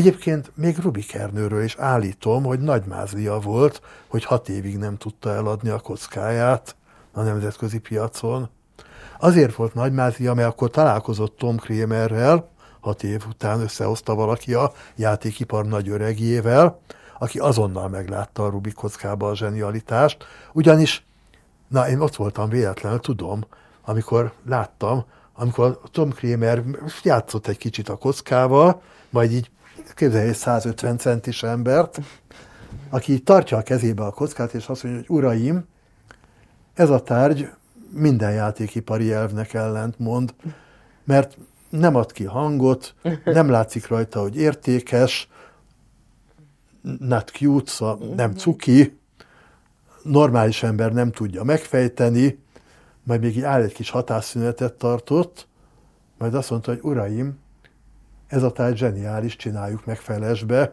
Egyébként még Rubik Ernőről is állítom, hogy nagy mázlia volt, hogy hat évig nem tudta eladni a kockáját a nemzetközi piacon. Azért volt nagy mázlia, mert akkor találkozott Tom Kramerrel, hat év után összehozta valaki a játékipar nagy öregjével, aki azonnal meglátta a Rubik kockába a zsenialitást, ugyanis, na én ott voltam véletlenül, tudom, amikor láttam, amikor Tom Kramer játszott egy kicsit a kockával, majd így képzelj egy 150 centis embert, aki tartja a kezébe a kockát, és azt mondja, hogy uraim, ez a tárgy minden játékipari elvnek ellent mond, mert nem ad ki hangot, nem látszik rajta, hogy értékes, not cute, szóval nem cuki, normális ember nem tudja megfejteni, majd még így áll egy kis hatásszünetet tartott, majd azt mondta, hogy uraim, ez a táj zseniális, csináljuk meg felesbe.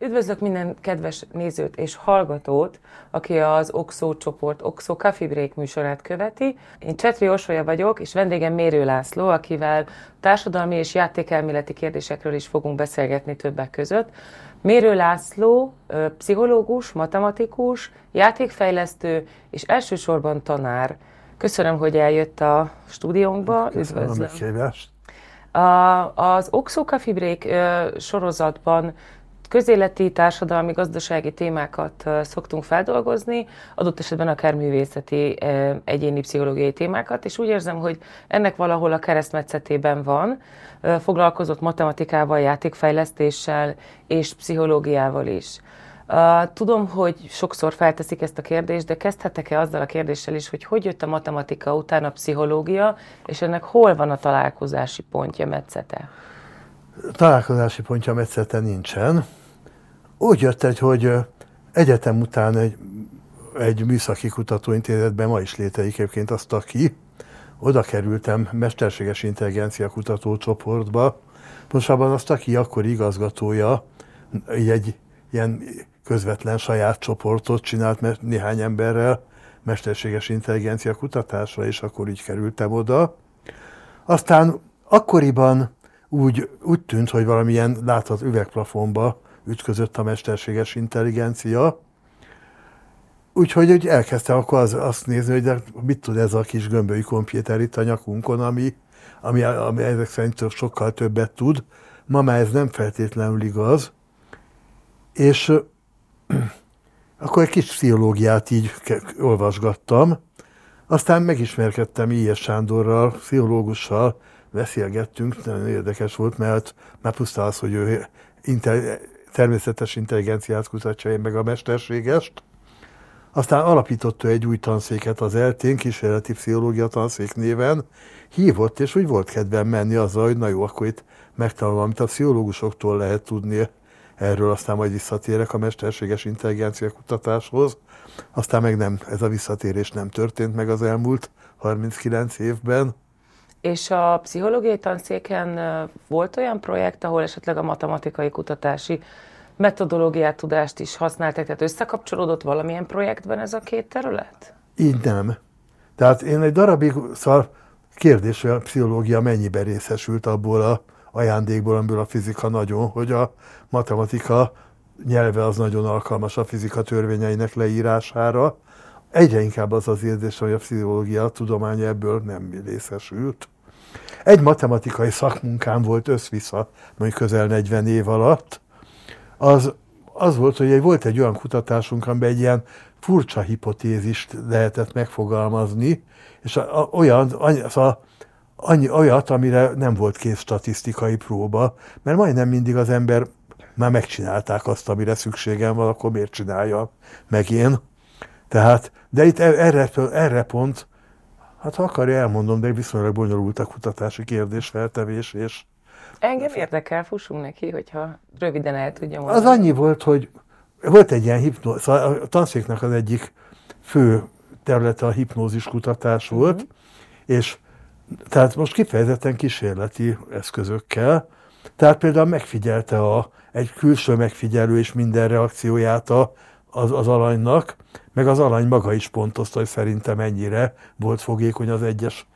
Üdvözlök minden kedves nézőt és hallgatót, aki az Oxo csoport Oxo Coffee Break műsorát követi. Én Csetri Orsolya vagyok, és vendégem Mérő László, akivel társadalmi és játékelméleti kérdésekről is fogunk beszélgetni többek között. Mérő László, pszichológus, matematikus, játékfejlesztő és elsősorban tanár. Köszönöm, hogy eljött a stúdiónkba. Köszönöm Üdvözlöm. a Az Oxo Coffee Break sorozatban közéleti, társadalmi, gazdasági témákat szoktunk feldolgozni, adott esetben akár művészeti, egyéni pszichológiai témákat, és úgy érzem, hogy ennek valahol a keresztmetszetében van, foglalkozott matematikával, játékfejlesztéssel és pszichológiával is. Tudom, hogy sokszor felteszik ezt a kérdést, de kezdhetek-e azzal a kérdéssel is, hogy hogy jött a matematika után a pszichológia, és ennek hol van a találkozási pontja, metszete? Találkozási pontja metszete nincsen úgy jött egy, hogy egyetem után egy, egy műszaki kutatóintézetben ma is létezik egyébként azt, aki oda kerültem mesterséges intelligencia kutatócsoportba. Pontosabban azt, aki akkor igazgatója, egy ilyen közvetlen saját csoportot csinált mert néhány emberrel mesterséges intelligencia kutatásra, és akkor így kerültem oda. Aztán akkoriban úgy, úgy tűnt, hogy valamilyen láthat üvegplafonba ütközött a mesterséges intelligencia. Úgyhogy hogy elkezdtem akkor az, azt nézni, hogy de mit tud ez a kis gömbölyű kompjúter itt a nyakunkon, ami, ami, ami ezek szerint sokkal többet tud. Ma már ez nem feltétlenül igaz. És akkor egy kis pszichológiát így olvasgattam. Aztán megismerkedtem I.S. Sándorral, pszichológussal, beszélgettünk, nagyon érdekes volt, mert már pusztán az, hogy ő természetes intelligenciát kutatja, én meg a mesterségest. Aztán alapította egy új tanszéket az eltén, kísérleti pszichológia tanszék néven, hívott, és úgy volt kedvem menni azzal, hogy na jó, akkor itt megtanulom, amit a pszichológusoktól lehet tudni erről, aztán majd visszatérek a mesterséges intelligencia kutatáshoz. Aztán meg nem, ez a visszatérés nem történt meg az elmúlt 39 évben. És a pszichológiai tanszéken volt olyan projekt, ahol esetleg a matematikai kutatási metodológiát, tudást is használták, tehát összekapcsolódott valamilyen projektben ez a két terület? Így nem. Tehát én egy darabig, szóval kérdés, hogy a pszichológia mennyiben részesült abból a ajándékból, amiből a fizika nagyon, hogy a matematika nyelve az nagyon alkalmas a fizika törvényeinek leírására. Egyre inkább az az érzés, hogy a pszichológia a tudomány ebből nem részesült. Egy matematikai szakmunkám volt össz-vissza, mondjuk közel 40 év alatt, az, az volt, hogy volt egy olyan kutatásunk, amiben egy ilyen furcsa hipotézist lehetett megfogalmazni, és a, a, olyan, annyi, szóval annyi, olyat, amire nem volt kész statisztikai próba, mert majdnem mindig az ember már megcsinálták azt, amire szükségem van, akkor miért csinálja meg én. Tehát, de itt e, erre, erre pont, hát ha akarja, elmondom, de viszonylag bonyolult a kutatási kérdésfeltevés, és Engem érdekel, fussunk neki, hogyha röviden el tudja mondani. Az annyi volt, hogy volt egy ilyen hipnózis, szóval a tanszéknak az egyik fő területe a hipnózis kutatás volt, uh-huh. és tehát most kifejezetten kísérleti eszközökkel, tehát például megfigyelte a, egy külső megfigyelő és minden reakcióját a az, az aranynak, meg az arany maga is pontozta, hogy szerintem mennyire volt fogékony az egyes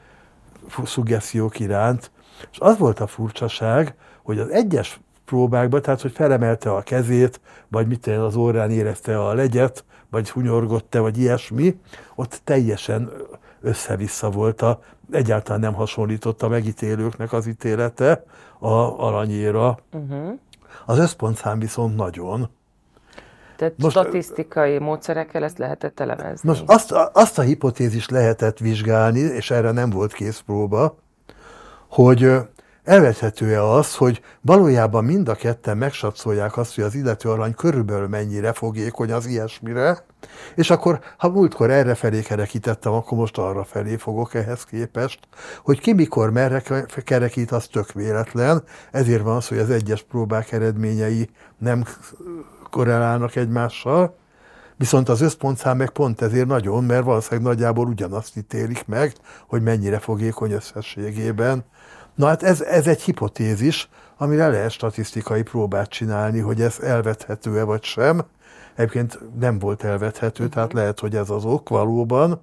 szuggesztiók iránt. És az volt a furcsaság, hogy az egyes próbákban, tehát hogy felemelte a kezét, vagy mit az órán érezte a legyet, vagy hunyorgott-e, vagy ilyesmi, ott teljesen össze-vissza volt a, egyáltalán nem hasonlított a megítélőknek az ítélete a aranyéra. Uh-huh. Az összpontszám viszont nagyon. Tehát most, statisztikai módszerekkel ezt lehetett elemezni. Most azt, azt a hipotézis lehetett vizsgálni, és erre nem volt készpróba, hogy elvethető-e az, hogy valójában mind a ketten megsatszolják azt, hogy az illető arany körülbelül mennyire fogékony az ilyesmire, és akkor, ha múltkor erre felé kerekítettem, akkor most arra felé fogok ehhez képest, hogy ki mikor merre kerekít, az tök véletlen, ezért van az, hogy az egyes próbák eredményei nem korrelálnak egymással, viszont az összpontszám meg pont ezért nagyon, mert valószínűleg nagyjából ugyanazt ítélik meg, hogy mennyire fogékony összességében. Na hát ez, ez egy hipotézis, amire lehet statisztikai próbát csinálni, hogy ez elvethető-e vagy sem. Egyébként nem volt elvethető, tehát mhm. lehet, hogy ez az ok valóban.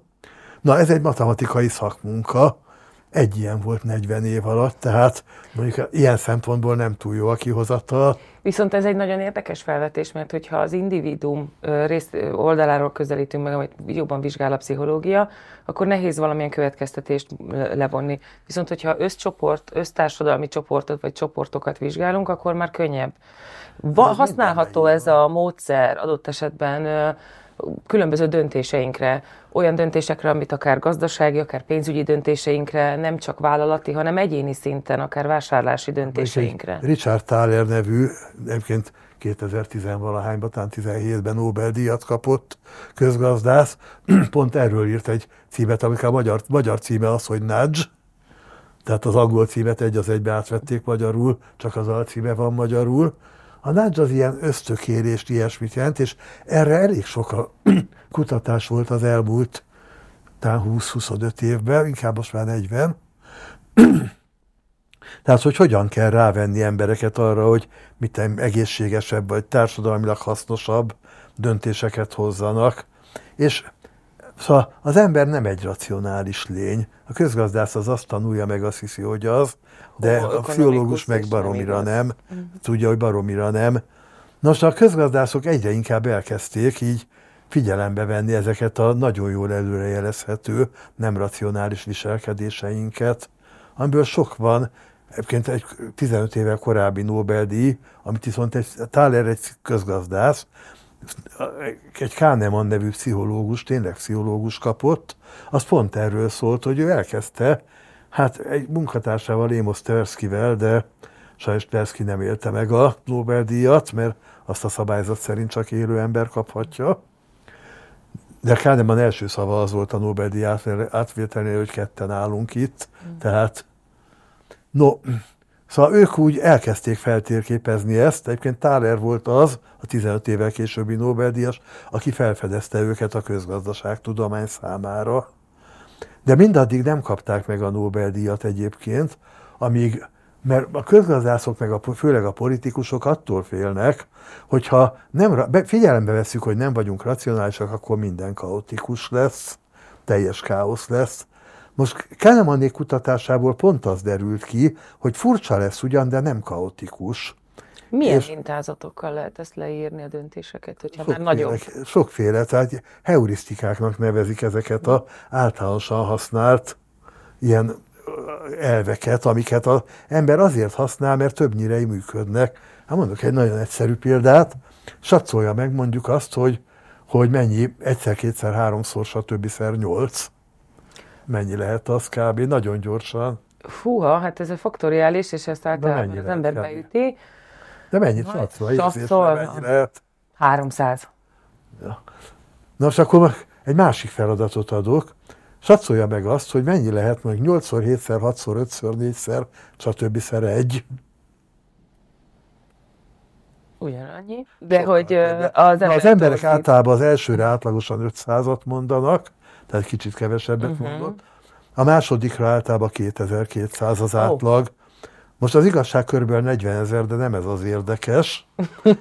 Na, ez egy matematikai szakmunka, egy ilyen volt 40 év alatt, tehát mondjuk ilyen szempontból nem túl jó a kihozatal. Viszont ez egy nagyon érdekes felvetés, mert hogyha az individuum rész oldaláról közelítünk meg, amit jobban vizsgál a pszichológia, akkor nehéz valamilyen következtetést levonni. Viszont hogyha összcsoport, össztársadalmi csoportot vagy csoportokat vizsgálunk, akkor már könnyebb. Va- használható ez a módszer adott esetben különböző döntéseinkre, olyan döntésekre, amit akár gazdasági, akár pénzügyi döntéseinkre, nem csak vállalati, hanem egyéni szinten, akár vásárlási döntéseinkre. Richard Thaler nevű, egyébként 2010-valahányban, talán 17-ben Nobel-díjat kapott közgazdász, pont erről írt egy címet, amikor a magyar, magyar címe az, hogy Nudge, tehát az angol címet egy az egybe átvették magyarul, csak az alcíme van magyarul, a nudge az ilyen ösztökérést, ilyesmit jelent, és erre elég sok a kutatás volt az elmúlt talán 20-25 évben, inkább most már 40. Tehát, hogy hogyan kell rávenni embereket arra, hogy mit egészségesebb vagy társadalmilag hasznosabb döntéseket hozzanak. És szóval az ember nem egy racionális lény. A közgazdász az azt tanulja meg, azt hiszi, hogy az, de a pszichológus meg baromira nem, nem. Uh-huh. tudja, hogy baromira nem. Nos, a közgazdászok egyre inkább elkezdték így figyelembe venni ezeket a nagyon jól előrejelezhető, nem racionális viselkedéseinket, amiből sok van, egyébként egy 15 évvel korábbi Nobel-díj, amit viszont egy Thaler egy közgazdász, egy Kahneman nevű pszichológus, tényleg pszichológus kapott, az pont erről szólt, hogy ő elkezdte Hát egy munkatársával, Émos Tverskyvel, de sajnos Tversky nem élte meg a Nobel-díjat, mert azt a szabályzat szerint csak élő ember kaphatja. De Kahneman első szava az volt a Nobel-díj átvételnél, hogy ketten állunk itt. Mm. Tehát, no, szóval ők úgy elkezdték feltérképezni ezt. Egyébként Thaler volt az, a 15 évvel későbbi Nobel-díjas, aki felfedezte őket a közgazdaságtudomány számára. De mindaddig nem kapták meg a Nobel-díjat egyébként, amíg, mert a közgazdászok, meg a, főleg a politikusok attól félnek, hogyha nem, figyelembe veszük, hogy nem vagyunk racionálisak, akkor minden kaotikus lesz, teljes káosz lesz. Most Kahnemannék kutatásából pont az derült ki, hogy furcsa lesz ugyan, de nem kaotikus. Milyen és mintázatokkal lehet ezt leírni a döntéseket, hogyha sokféle, már nagyon... Sokféle, tehát heurisztikáknak nevezik ezeket a általánosan használt ilyen elveket, amiket az ember azért használ, mert többnyire működnek. Hát mondok egy nagyon egyszerű példát, satszolja meg mondjuk azt, hogy, hogy mennyi egyszer, kétszer, háromszor, stb. szer nyolc. Mennyi lehet az kb. Nagyon gyorsan. Fúha, hát ez a faktoriális, és ezt általában az ember beüti. De mennyit satszol? Satszol? Mennyi lehet? 300. Ja. Na, és akkor egy másik feladatot adok. Satszolja meg azt, hogy mennyi lehet meg 8-szor, 7-szer, 6-szor, 5-ször, 4-szer, stb. szer egy. Ugyanannyi. De Sokkal hogy az, az emberek általában az elsőre átlagosan 500-at mondanak, tehát kicsit kevesebbet uh-huh. mondott. A másodikra általában 2200 az átlag. Oh Most az igazság körülbelül 40 ezer, de nem ez az érdekes.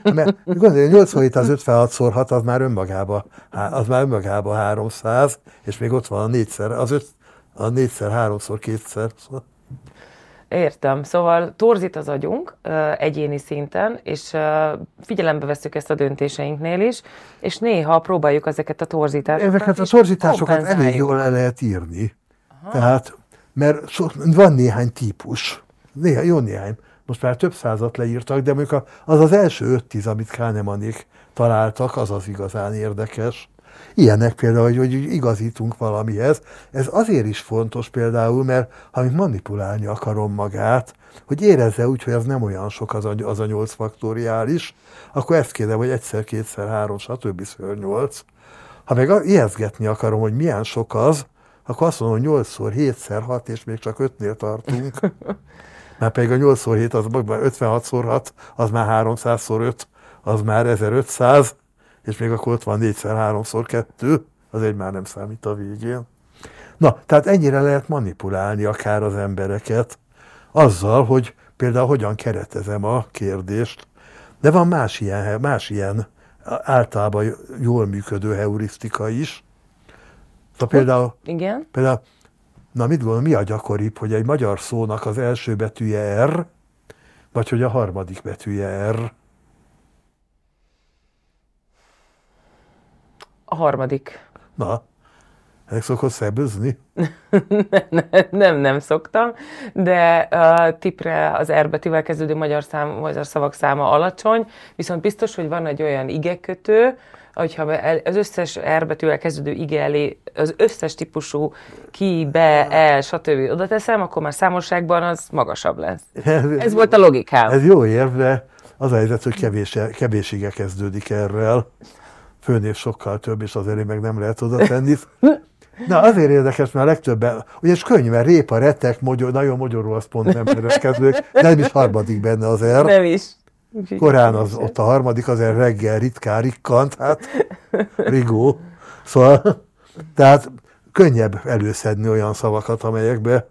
Mert gondolj, 87 az 56 szor 6, az már önmagában, az már önmagában 300, és még ott van a négyszer, az öt, a négyszer, háromszor, kétszer. Szóval. Értem. Szóval torzít az agyunk egyéni szinten, és figyelembe veszük ezt a döntéseinknél is, és néha próbáljuk ezeket a torzításokat Ezeket a torzításokat elég jól el lehet írni. Aha. Tehát, mert van néhány típus. Néha, jó néhány. Most már több százat leírtak, de mondjuk az az első öt tíz, amit Kahnemanék találtak, az az igazán érdekes. Ilyenek például, hogy, hogy igazítunk valamihez. Ez azért is fontos például, mert ha manipulálni akarom magát, hogy érezze úgy, hogy az nem olyan sok az a, az a 8 faktoriális, akkor ezt kérdem, hogy egyszer, kétszer, három, stb. ször 8. Ha meg ijeszgetni akarom, hogy milyen sok az, akkor azt mondom, hogy 8-szor, 7-szer 6, és még csak 5-nél tartunk. Mert pedig a 8x7 az 56x6, az már 300x5, az már 1500, és még akkor ott van 4x3x2, az egy már nem számít a végén. Na, tehát ennyire lehet manipulálni akár az embereket, azzal, hogy például hogyan keretezem a kérdést, de van más ilyen, más ilyen általában jól működő heurisztika is. Szóval például, Igen? például Na mit gondol, mi a gyakoribb, hogy egy magyar szónak az első betűje R, vagy hogy a harmadik betűje R? A harmadik. Na, ezek szokott szebözni? nem, nem, nem szoktam, de a tipre az R betűvel kezdődő magyar, szám, magyar szavak száma alacsony, viszont biztos, hogy van egy olyan igekötő, hogyha az összes R betűvel kezdődő ige elé az összes típusú ki, be, el, stb. oda teszem, akkor már számosságban az magasabb lesz. Ez volt a logikám. Ez jó érv, de az a helyzet, hogy kevés, kevés ige kezdődik erről. Főnév sokkal több, és azért meg nem lehet oda tenni. Na, azért érdekes, mert a legtöbben, ugye könnyű, mert répa, retek, mogyor, nagyon magyarul az pont nem kezdődik, de nem is harmadik benne az R. Nem is. Korán az, ott a harmadik azért reggel ritkán rikkant, hát rigó. Szóval, tehát könnyebb előszedni olyan szavakat, amelyekbe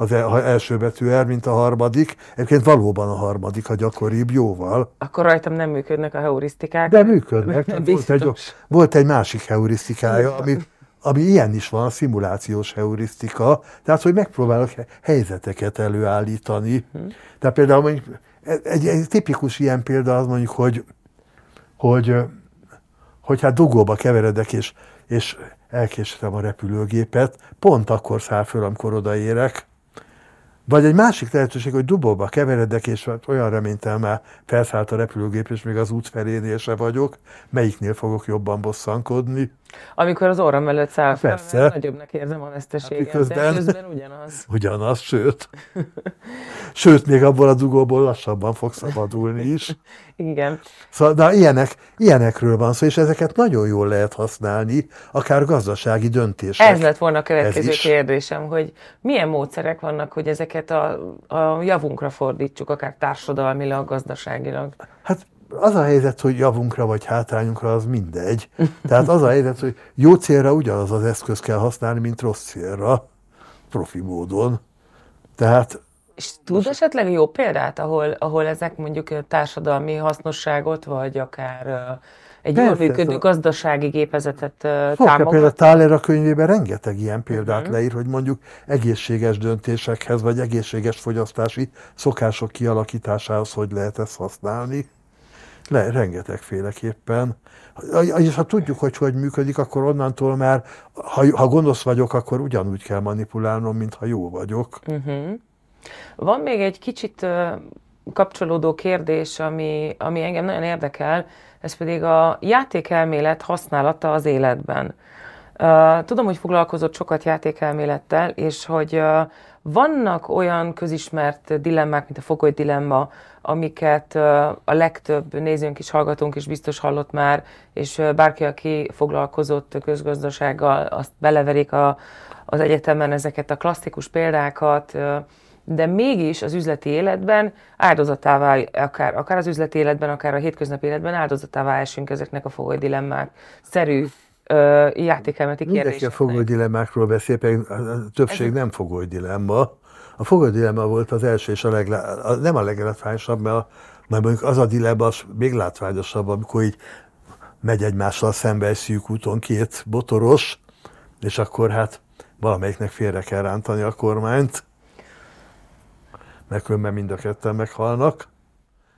az első betű R, mint a harmadik. Egyébként valóban a harmadik a gyakoribb, jóval. Akkor rajtam nem működnek a heurisztikák. De működnek. volt, egy, volt egy másik heurisztikája, ami, ami ilyen is van, a szimulációs heurisztika, tehát hogy megpróbálok helyzeteket előállítani. Hmm. Tehát például mondjuk egy, egy tipikus ilyen példa az mondjuk, hogy, hogy, hogy hát dugóba keveredek, és, és elkéstem a repülőgépet, pont akkor száll föl, amikor odaérek, vagy egy másik lehetőség, hogy dubóba keveredek, és hát olyan reménytelmel felszállt a repülőgép, és még az út felénél se vagyok, melyiknél fogok jobban bosszankodni. Amikor az orram előtt száll fel, Persze. nagyobbnak érzem a veszteséget, hát közben, de közben ugyanaz. Ugyanaz, sőt. sőt, még abból a dugóból lassabban fog szabadulni is. Igen. Szóval, de ilyenek, ilyenekről van szó, és ezeket nagyon jól lehet használni, akár gazdasági döntések. Ez lett volna a következő kérdésem, hogy milyen módszerek vannak, hogy ezeket a, a javunkra fordítsuk, akár társadalmilag, gazdaságilag? Hát az a helyzet, hogy javunkra vagy hátrányunkra, az mindegy. Tehát az a helyzet, hogy jó célra ugyanaz az eszköz kell használni, mint rossz célra, profi módon. Tehát és tud esetleg jó példát, ahol, ahol ezek mondjuk társadalmi hasznosságot, vagy akár egy jól működő szóval... gazdasági gépezetet támogat? Például Thaler a könyvében rengeteg ilyen példát uh-huh. leír, hogy mondjuk egészséges döntésekhez, vagy egészséges fogyasztási szokások kialakításához hogy lehet ezt használni. Le, rengetegféleképpen. És ha tudjuk, hogy hogy működik, akkor onnantól már, ha, ha gonosz vagyok, akkor ugyanúgy kell manipulálnom, mint ha jó vagyok. Uh-huh. Van még egy kicsit kapcsolódó kérdés, ami, ami engem nagyon érdekel, ez pedig a játékelmélet használata az életben. Tudom, hogy foglalkozott sokat játékelmélettel, és hogy vannak olyan közismert dilemmák, mint a fogoly dilemma, amiket a legtöbb nézőnk is, hallgatónk is biztos hallott már, és bárki, aki foglalkozott közgazdasággal, azt beleverik a, az egyetemen ezeket a klasszikus példákat, de mégis az üzleti életben áldozatává, akár, akár az üzleti életben, akár a hétköznapi életben áldozatává esünk ezeknek a fogoly dilemmák. Szerű játékelmeti kérdéseknek. Mindenki a fogoly dilemmákról beszél, pedig a többség Ez... nem fogoly dilemma. A fogadilema volt az első és a leglá... nem a leglátványosabb, mert, a, mert mondjuk az a dilemma az még látványosabb, amikor így megy egymással szembe egy szűk úton két botoros, és akkor hát valamelyiknek félre kell rántani a kormányt, mert különben mind a ketten meghalnak.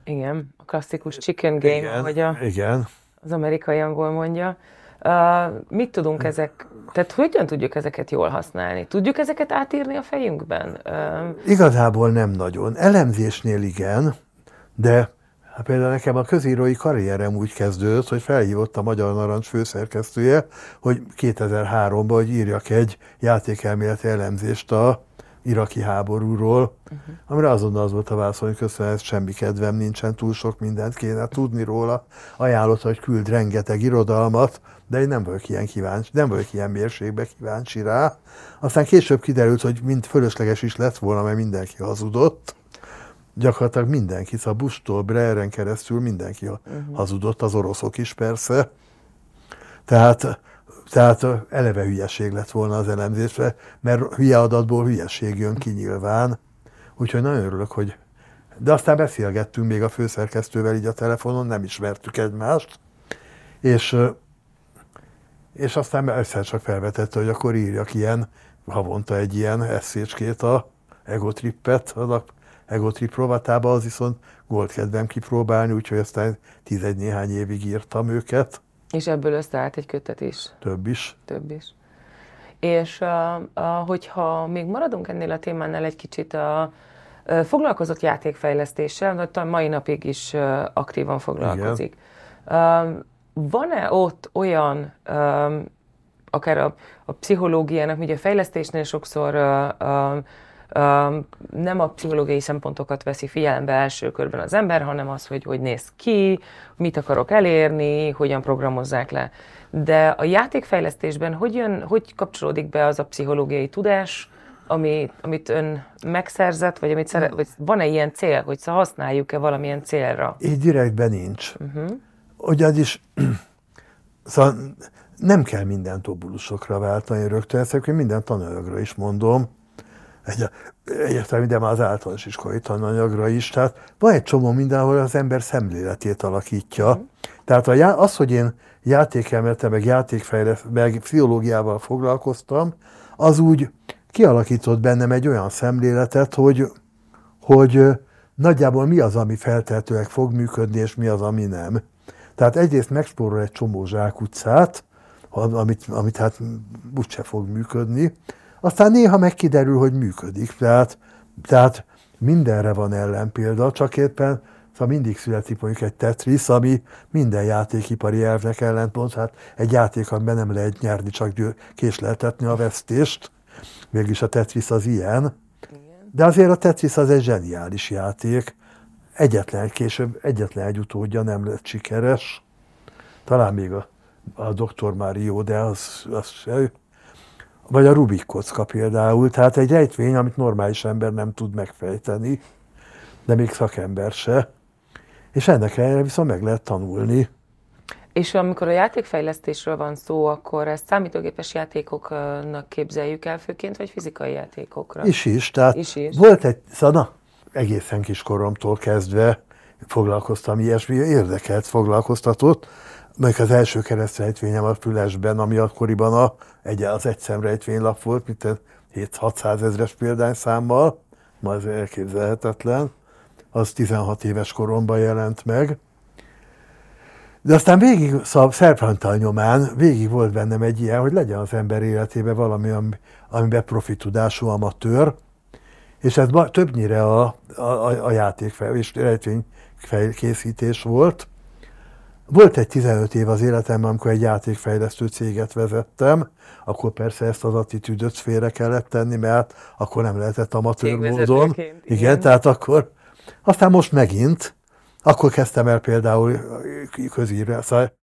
Igen, a klasszikus chicken game, igen, ahogy a, igen. az amerikai angol mondja. Uh, mit tudunk ezek, tehát hogyan tudjuk ezeket jól használni? Tudjuk ezeket átírni a fejünkben? Uh, Igazából nem nagyon. Elemzésnél igen, de Hát például nekem a közírói karrierem úgy kezdődött, hogy felhívott a Magyar Narancs főszerkesztője, hogy 2003-ban, hogy írjak egy játékelméleti elemzést a iraki háborúról, uh-huh. amire azonnal az volt a válasz, hogy köszönöm, semmi kedvem nincsen, túl sok mindent kéne tudni róla. Ajánlott, hogy küld rengeteg irodalmat, de én nem vagyok ilyen kíváncsi, nem vagyok ilyen mérségbe kíváncsi rá. Aztán később kiderült, hogy mind fölösleges is lett volna, mert mindenki hazudott gyakorlatilag mindenki, szóval Bustól Breren keresztül mindenki uh-huh. hazudott, az oroszok is persze. Tehát, tehát eleve hülyeség lett volna az elemzés, mert hülye adatból hülyeség jön ki nyilván. Úgyhogy nagyon örülök, hogy... De aztán beszélgettünk még a főszerkesztővel így a telefonon, nem ismertük egymást, és, és aztán egyszer csak felvetette, hogy akkor írjak ilyen, havonta egy ilyen eszécskét a egotrippet, a Egotrip rovatába, az viszont volt kedvem kipróbálni, úgyhogy aztán tizegy néhány évig írtam őket. És ebből összeállt egy kötet is? Több is. Több is. És hogyha még maradunk ennél a témánál egy kicsit, a uh, foglalkozott játékfejlesztéssel, de mai napig is aktívan foglalkozik. Uh, van-e ott olyan, uh, akár a, a pszichológiának, ugye a fejlesztésnél sokszor uh, uh, nem a pszichológiai szempontokat veszi figyelembe első körben az ember, hanem az, hogy hogy néz ki, mit akarok elérni, hogyan programozzák le. De a játékfejlesztésben hogy, jön, hogy kapcsolódik be az a pszichológiai tudás, ami, amit ön megszerzett, vagy amit szeret, vagy van-e ilyen cél, hogy használjuk-e valamilyen célra? Így direktben nincs. Uh-huh. Ugyanis szóval nem kell mindent obulusokra váltani rögtön, ezt minden tananyagra is mondom egy, egyértelmű, de már az általános iskolai tananyagra is. Tehát van egy csomó minden, ahol az ember szemléletét alakítja. Mm. Tehát az, hogy én játékelmete, meg játékfejlesz, meg pszichológiával foglalkoztam, az úgy kialakított bennem egy olyan szemléletet, hogy, hogy nagyjából mi az, ami feltehetőleg fog működni, és mi az, ami nem. Tehát egyrészt megspórol egy csomó zsákutcát, amit, amit hát úgyse fog működni, aztán néha megkiderül, hogy működik. Tehát, tehát mindenre van ellenpélda, csak éppen szóval mindig születik mondjuk egy Tetris, ami minden játékipari elvnek ellentmond. Hát egy játék, amiben nem lehet nyerni, csak késleltetni a vesztést. Mégis a Tetris az ilyen. De azért a Tetris az egy zseniális játék. Egyetlen egy később, egyetlen egy utódja nem lett sikeres. Talán még a, a Dr. Mario, de az, az se vagy a Rubik kocka például, tehát egy rejtvény, amit normális ember nem tud megfejteni, de még szakember se. És ennek ellenére viszont meg lehet tanulni. És amikor a játékfejlesztésről van szó, akkor ezt számítógépes játékoknak képzeljük el főként, vagy fizikai játékokra? Is is. Tehát is is. volt egy, szóval egészen kiskoromtól kezdve foglalkoztam ilyesmi, érdekelt, foglalkoztatott, meg az első keresztrejtvényem a Fülesben, ami akkoriban a, egy, az egy szemrejtvénylap volt, mint 7-600 ezres példányszámmal, ma ez elképzelhetetlen, az 16 éves koromban jelent meg. De aztán végig, szóval Szerpantal nyomán végig volt bennem egy ilyen, hogy legyen az ember életében valami, amiben profi tudású amatőr, és ez többnyire a, a, a játékfej és rejtvénykészítés volt. Volt egy 15 év az életemben, amikor egy játékfejlesztő céget vezettem, akkor persze ezt az attitűdöt félre kellett tenni, mert akkor nem lehetett amatőr módon. Igen, igen, tehát akkor, aztán most megint, akkor kezdtem el például közírni, szóval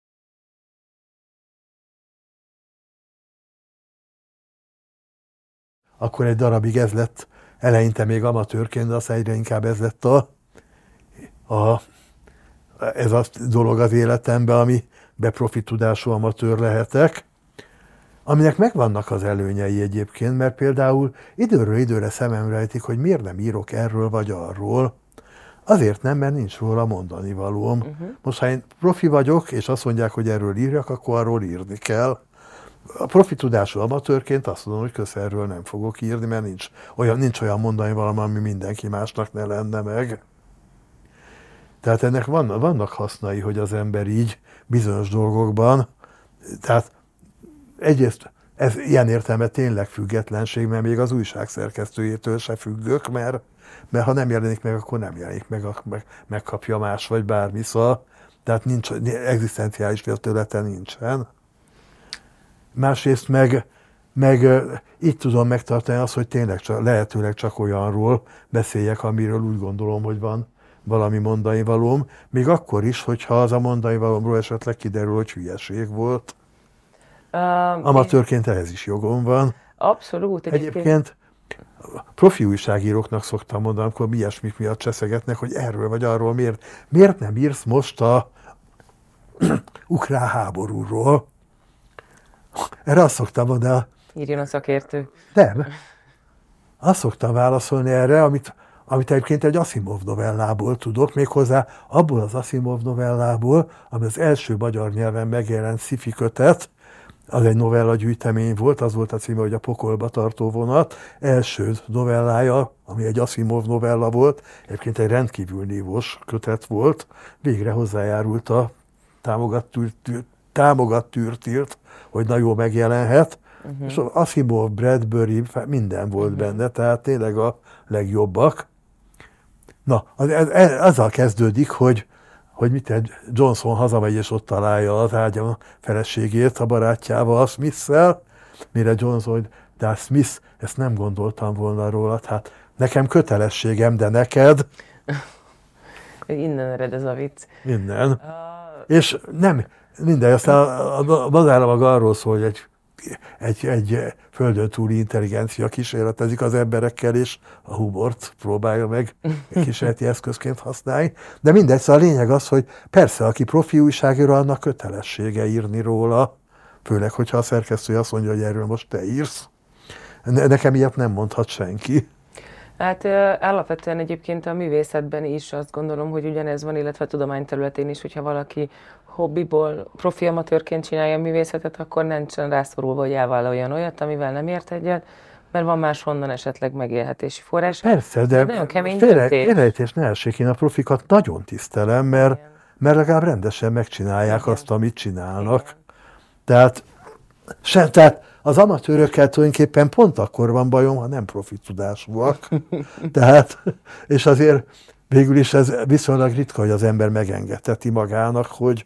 akkor egy darabig ez lett, eleinte még amatőrként, de aztán egyre inkább ez lett a, a ez a dolog az életemben, ami beprofi tudású amatőr lehetek. aminek megvannak az előnyei egyébként, mert például időről időre szememre rejtik, hogy miért nem írok erről vagy arról. Azért nem, mert nincs róla mondani valóm. Uh-huh. Most, ha én profi vagyok, és azt mondják, hogy erről írjak, akkor arról írni kell. A profi tudású amatőrként azt mondom, hogy kösz erről nem fogok írni, mert nincs olyan, nincs olyan mondani valami, ami mindenki másnak ne lenne meg. Tehát ennek van, vannak hasznai, hogy az ember így bizonyos dolgokban, tehát egyrészt ez ilyen értelme tényleg függetlenség, mert még az újság szerkesztőjétől se függök, mert, mert ha nem jelenik meg, akkor nem jelenik meg, meg megkapja más, vagy bármi, szóval, tehát nincs, egzisztenciális féltőlete nincsen. Másrészt meg, meg így tudom megtartani azt, hogy tényleg csak, lehetőleg csak olyanról beszéljek, amiről úgy gondolom, hogy van valami mondani valóm, még akkor is, hogyha az a mondani valómról esetleg kiderül, hogy hülyeség volt. Um, Amatőrként ehhez is jogom van. Abszolút. Egyébként, egyébként profi újságíróknak szoktam mondani, amikor mi ilyesmik miatt cseszegetnek, hogy erről vagy arról miért, miért nem írsz most a ukrán háborúról. Erre azt szoktam mondani. Írjon a szakértő. Nem. Azt szoktam válaszolni erre, amit amit egyébként egy Asimov novellából tudok, méghozzá abból az Asimov novellából, ami az első magyar nyelven megjelent sci kötet, az egy novella gyűjtemény volt, az volt a címe, hogy a pokolba tartó vonat, első novellája, ami egy Asimov novella volt, egyébként egy rendkívül nívós kötet volt, végre hozzájárult a támogat, tűrtírt, hogy na jó megjelenhet, uh-huh. és Asimov, Bradbury, minden volt uh-huh. benne, tehát tényleg a legjobbak. Na, az, ez, azzal kezdődik, hogy, hogy mit egy Johnson hazamegy, és ott találja az ágyon feleségét a barátjával, Smith-szel, mire Johnson, hogy de Smith, ezt nem gondoltam volna róla, hát nekem kötelességem, de neked. Innen ered ez a vicc. Innen. Uh... És nem, minden, aztán a, maga arról szól, hogy egy egy, egy földön túli intelligencia kísérletezik az emberekkel, és a humort próbálja meg kísérleti eszközként használni. De mindegy, szóval a lényeg az, hogy persze, aki profi újságíró, annak kötelessége írni róla, főleg, hogyha a szerkesztő azt mondja, hogy erről most te írsz. Nekem ilyet nem mondhat senki. Hát alapvetően egyébként a művészetben is azt gondolom, hogy ugyanez van, illetve a tudományterületén is, hogyha valaki hobbiból, profi amatőrként csinálja a művészetet, akkor nincsen rászorulva, hogy elvállaljon olyat, amivel nem ért egyet, mert van máshonnan esetleg megélhetési forrás. Persze, de nagyon kemény félrejtés ne essék, én a profikat nagyon tisztelem, mert, mert legalább rendesen megcsinálják Igen. azt, amit csinálnak. Igen. Tehát, sem, tehát az amatőrökkel tulajdonképpen pont akkor van bajom, ha nem profi tudásúak. Tehát, és azért végül is ez viszonylag ritka, hogy az ember megengedheti magának, hogy,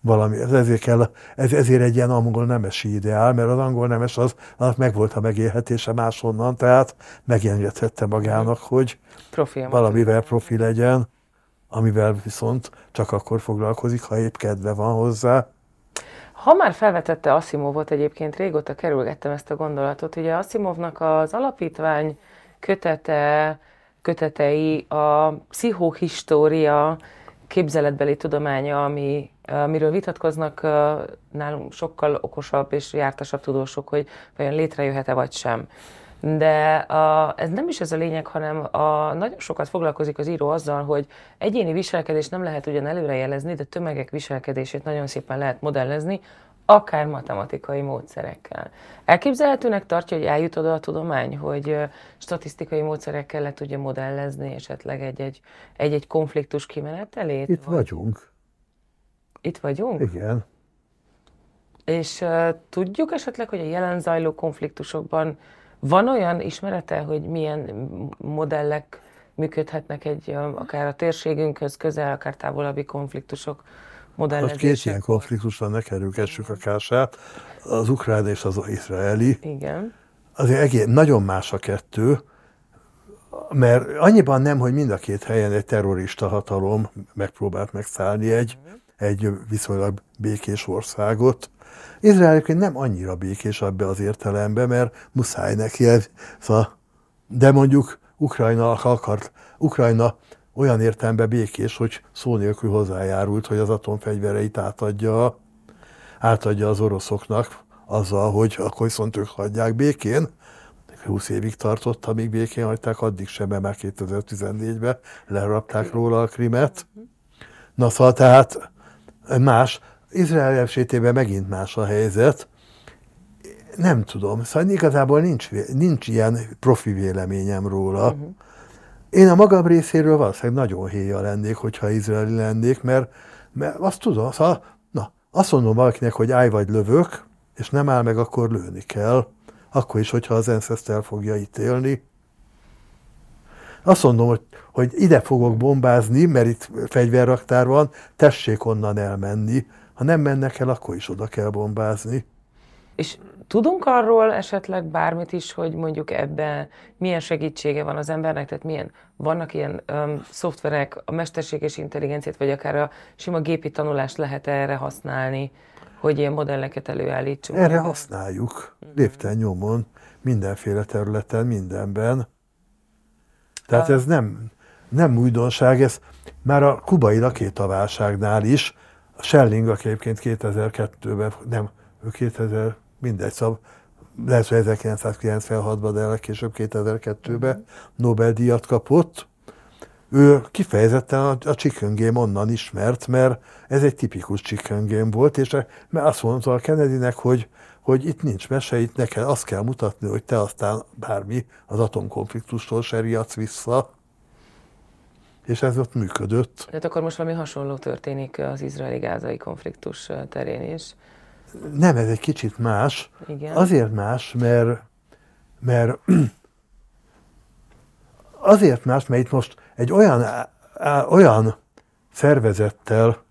valami, ezért, kell, ez, ezért egy ilyen angol nemesi ideál, mert az angol nemes az, annak megvolt a megélhetése máshonnan, tehát megengedhette magának, hogy profi valamivel profi legyen, amivel viszont csak akkor foglalkozik, ha épp kedve van hozzá. Ha már felvetette Asimovot, egyébként régóta kerülgettem ezt a gondolatot, ugye Asimovnak az alapítvány kötete, kötetei a pszichohistória képzeletbeli tudománya, ami amiről vitatkoznak nálunk sokkal okosabb és jártasabb tudósok, hogy vajon létrejöhet-e vagy sem. De a, ez nem is ez a lényeg, hanem a, nagyon sokat foglalkozik az író azzal, hogy egyéni viselkedés nem lehet ugyan előrejelezni, de tömegek viselkedését nagyon szépen lehet modellezni, akár matematikai módszerekkel. Elképzelhetőnek tartja, hogy eljut oda a tudomány, hogy statisztikai módszerekkel le tudja modellezni esetleg egy-egy, egy-egy konfliktus kimenetelét? Itt vagy? vagyunk. Itt vagyunk? Igen. És uh, tudjuk esetleg, hogy a jelen zajló konfliktusokban van olyan ismerete, hogy milyen modellek működhetnek egy, akár a térségünkhöz közel, akár távolabbi konfliktusok modellezések? két ilyen konfliktus van, ne kerülgessük a kását. Az ukrán és az izraeli. Igen. Azért egész, nagyon más a kettő, mert annyiban nem, hogy mind a két helyen egy terrorista hatalom megpróbált megszállni egy, uh-huh egy viszonylag békés országot. Izrael egyébként nem annyira békés ebbe az értelemben, mert muszáj neki ez. Szóval, de mondjuk Ukrajna akart, Ukrajna olyan értelemben békés, hogy szó nélkül hozzájárult, hogy az atomfegyvereit átadja, átadja az oroszoknak, azzal, hogy akkor viszont ők hagyják békén. 20 évig tartott, amíg békén hagyták, addig sem, mert már 2014-ben lerapták róla a krimet. Na szóval tehát más. Izrael esetében megint más a helyzet. Nem tudom, szóval igazából nincs, nincs ilyen profi véleményem róla. Uh-huh. Én a magam részéről valószínűleg nagyon héja lennék, hogyha izraeli lennék, mert, mert azt tudom, szóval, na, azt mondom valakinek, hogy állj vagy lövök, és nem áll meg, akkor lőni kell. Akkor is, hogyha az ENSZ el fogja ítélni. Azt mondom, hogy, hogy ide fogok bombázni, mert itt fegyverraktár van, tessék onnan elmenni. Ha nem mennek el, akkor is oda kell bombázni. És tudunk arról esetleg bármit is, hogy mondjuk ebben milyen segítsége van az embernek, tehát milyen, vannak ilyen um, szoftverek, a mesterséges intelligenciát, vagy akár a sima gépi tanulást lehet erre használni, hogy ilyen modelleket előállítsunk? Erre használjuk, lépten nyomon, mindenféle területen, mindenben. Tehát ez nem, nem újdonság, ez már a kubai rakétaválságnál is, a Schelling, aki egyébként 2002-ben, nem, ő 2000, mindegy, szóval lehet, hogy 1996-ban, de legkésőbb 2002-ben Nobel-díjat kapott. Ő kifejezetten a, a chicken game onnan ismert, mert ez egy tipikus chicken game volt, és mert azt mondta a Kennedynek, hogy, hogy itt nincs mese, itt neked azt kell mutatni, hogy te aztán bármi az atomkonfliktustól se riadsz vissza. És ez ott működött. Tehát akkor most valami hasonló történik az izraeli-gázai konfliktus terén is. Nem, ez egy kicsit más. Igen. Azért más, mert, mert azért más, mert itt most egy olyan, olyan szervezettel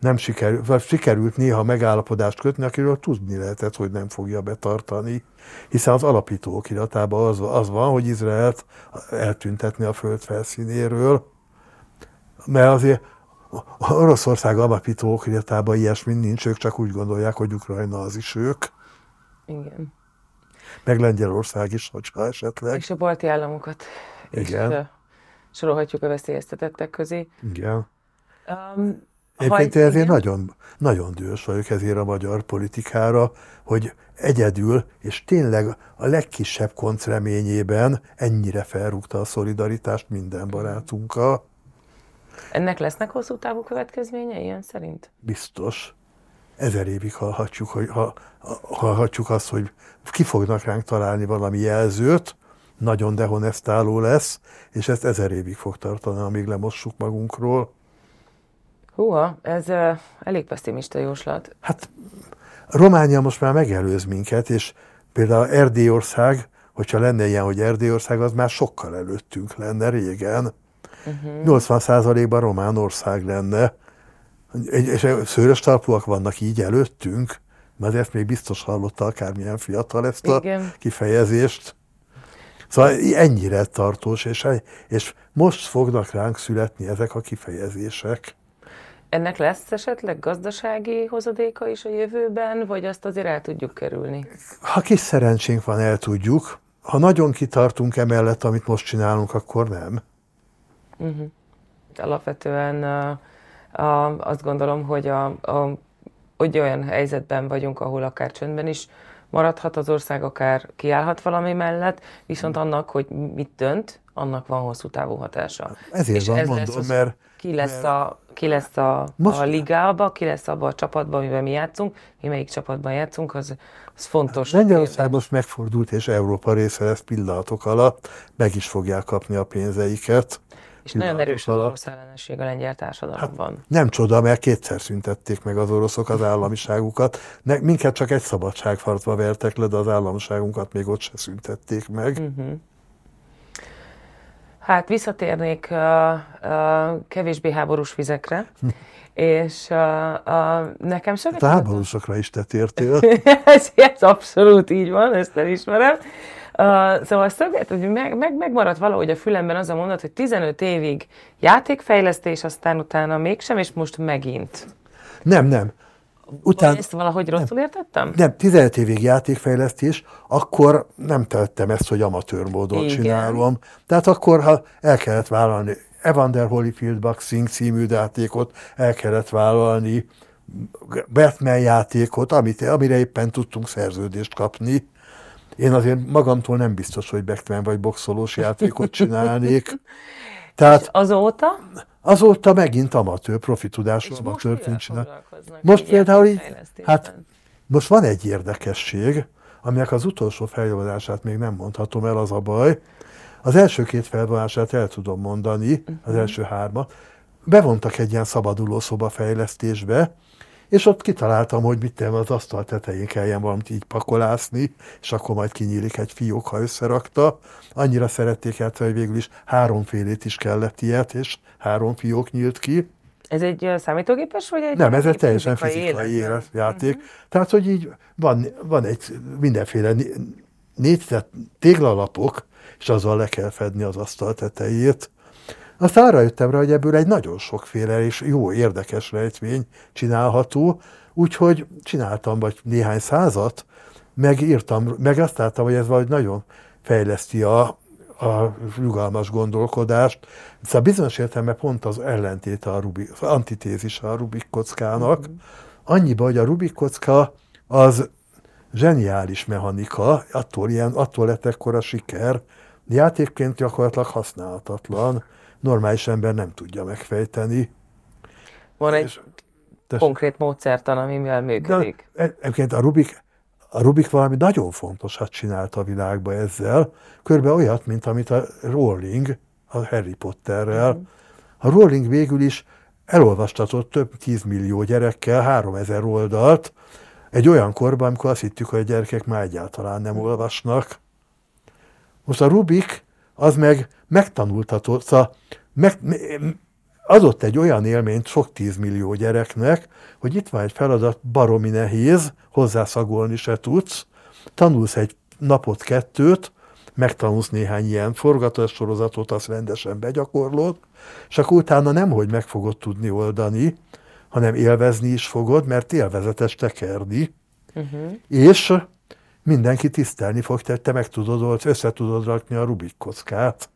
nem sikerült, vagy sikerült néha megállapodást kötni, akiről tudni lehetett, hogy nem fogja betartani. Hiszen az alapító okiratában az, az van, hogy Izraelt eltüntetni a föld felszínéről, mert azért Oroszország alapító okiratában ilyesmi nincs, ők csak úgy gondolják, hogy Ukrajna az is ők. Igen. Meg Lengyelország is, hogyha esetleg. És a balti államokat Igen. is sorolhatjuk a veszélyeztetettek közé. Igen. Um, Egyébként ezért igen. nagyon, nagyon dühös vagyok ezért a magyar politikára, hogy egyedül, és tényleg a legkisebb konc ennyire felrúgta a szolidaritást minden barátunkkal. Ennek lesznek hosszú távú következményei, ilyen szerint? Biztos. Ezer évig hallhatjuk, hogy, ha, hallhatjuk azt, hogy ki fognak ránk találni valami jelzőt, nagyon dehonestáló lesz, és ezt ezer évig fog tartani, amíg lemossuk magunkról. Húha, ez uh, elég pessimista jóslat. Hát Románia most már megelőz minket, és például Erdélyország, hogyha lenne ilyen, hogy Erdélyország, az már sokkal előttünk lenne régen. Uh-huh. 80%-ban román ország lenne. És szőrös talpúak vannak így előttünk, mert ezt még biztos hallotta akármilyen fiatal ezt a Igen. kifejezést. Szóval ennyire tartós, és, és most fognak ránk születni ezek a kifejezések. Ennek lesz esetleg gazdasági hozadéka is a jövőben, vagy azt azért el tudjuk kerülni? Ha kis szerencsénk van, el tudjuk. Ha nagyon kitartunk emellett, amit most csinálunk, akkor nem. Uh-huh. Alapvetően uh, uh, azt gondolom, hogy, a, a, hogy olyan helyzetben vagyunk, ahol akár csöndben is maradhat az ország, akár kiállhat valami mellett, viszont annak, hogy mit dönt, annak van hosszú távú hatása. Ezért És van, ez mondom, az, mert... Ki lesz, mert... a, ki lesz a, most... a ligába, ki lesz abban a csapatban, amiben mi játszunk, mi melyik csapatban játszunk, az, az fontos. Lengyelország most megfordult, és Európa része lesz pillanatok alatt, meg is fogják kapni a pénzeiket. És nagyon erős az orosz ellenesség a lengyel társadalomban. Hát nem csoda, mert kétszer szüntették meg az oroszok az államiságukat. Ne, minket csak egy szabadságfartba vertek le, de az államiságunkat még ott se szüntették meg. Uh-huh. Hát visszatérnék uh, uh, kevésbé háborús vizekre, és uh, uh, nekem sok... Hát háborúsokra is te tértél. ez, ez abszolút így van, ezt elismerem. Uh, szóval szöget, hogy meg, meg, megmaradt valahogy a fülemben az a mondat, hogy 15 évig játékfejlesztés, aztán utána mégsem, és most megint. Nem, nem. Után, ezt valahogy rosszul nem, értettem? Nem, 15 évig játékfejlesztés, akkor nem tettem ezt, hogy amatőr módon Igen. csinálom. Tehát akkor, ha el kellett vállalni Evander Holyfield Boxing című játékot, el kellett vállalni Batman játékot, amit, amire éppen tudtunk szerződést kapni. Én azért magamtól nem biztos, hogy Batman vagy boxolós játékot csinálnék. Tehát azóta? Azóta megint amatőr, profi tudású amatőr csinál. Most például így, hát most van egy érdekesség, aminek az utolsó feljavadását még nem mondhatom el, az a baj. Az első két felvonását el tudom mondani, az mhm. első hárma. Bevontak egy ilyen szabaduló szoba fejlesztésbe, és ott kitaláltam, hogy mit tenni, az asztal tetején kelljen valamit így pakolászni, és akkor majd kinyílik egy fiók, ha összerakta. Annyira szerették el, hogy végül is háromfélét is kellett ilyet, és három fiók nyílt ki. Ez egy számítógépes, vagy egy Nem, ez egy teljesen fizikai életjáték. Uh-huh. Tehát, hogy így van, van egy mindenféle négy téglalapok, és azzal le kell fedni az asztal tetejét. Aztán arra jöttem rá, hogy ebből egy nagyon sokféle és jó, érdekes rejtvény csinálható, úgyhogy csináltam vagy néhány százat, megírtam, meg azt láttam, hogy ez vagy nagyon fejleszti a, a rugalmas gondolkodást. Szóval bizonyos értelemben pont az ellentéte a Rubik, az antitézis a Rubik kockának. Mm-hmm. Annyiba, hogy a Rubik kocka az zseniális mechanika, attól, ilyen, attól lett ekkora siker, játékként gyakorlatilag használhatatlan normális ember nem tudja megfejteni. Van egy és, konkrét módszertan, amivel működik. De, egyébként a Rubik, a Rubik valami nagyon fontosat csinált a világba ezzel, körbe olyat, mint amit a Rowling, a Harry Potterrel. A Rowling végül is elolvastatott több tízmillió gyerekkel 3000 oldalt, egy olyan korban, amikor azt hittük, hogy a gyerekek már egyáltalán nem olvasnak. Most a Rubik az meg megtanultatott, szóval meg, adott egy olyan élményt sok tízmillió gyereknek, hogy itt van egy feladat, baromi nehéz, hozzászagolni se tudsz, tanulsz egy napot, kettőt, megtanulsz néhány ilyen forgatás sorozatot, azt rendesen begyakorlod, és akkor utána nem, hogy meg fogod tudni oldani, hanem élvezni is fogod, mert élvezetes tekerni, uh-huh. és mindenki tisztelni fog, tehát te meg tudod, össze tudod rakni a Rubik kockát.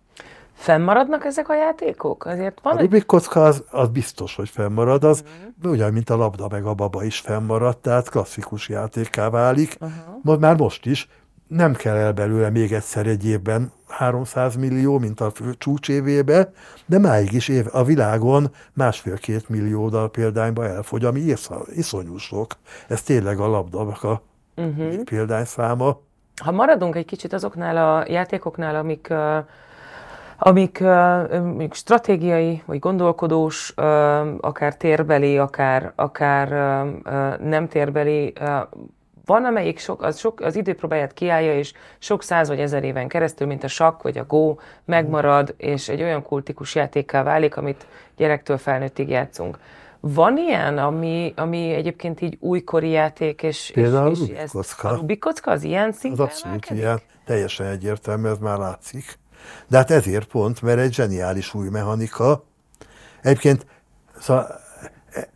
Fennmaradnak ezek a játékok? Azért van a Rubik kocka az, az biztos, hogy fennmarad, az uh-huh. ugyan, mint a labda meg a baba is fennmarad, tehát klasszikus játékká válik. Uh-huh. Már most is nem kell el belőle még egyszer egy évben 300 millió, mint a csúcsévébe, de máig is év, a világon másfél-két millió példányba elfogy, ami iszonyú sok. Ez tényleg a labda a uh-huh. példányszáma. Ha maradunk egy kicsit azoknál a játékoknál, amik uh, amik uh, stratégiai, vagy gondolkodós, uh, akár térbeli, akár, akár uh, nem térbeli, van, amelyik sok, az, sok, az időpróbáját kiállja, és sok száz vagy ezer éven keresztül, mint a sakk vagy a gó, megmarad, és egy olyan kultikus játékká válik, amit gyerektől felnőttig játszunk. Van ilyen, ami, ami egyébként így újkori játék, és, Például és, és ez, a Rubik kocka az ilyen szinten Az abszolút ilyen, teljesen egyértelmű, ez már látszik. De hát ezért pont, mert egy zseniális új mechanika. Egyébként, szóval,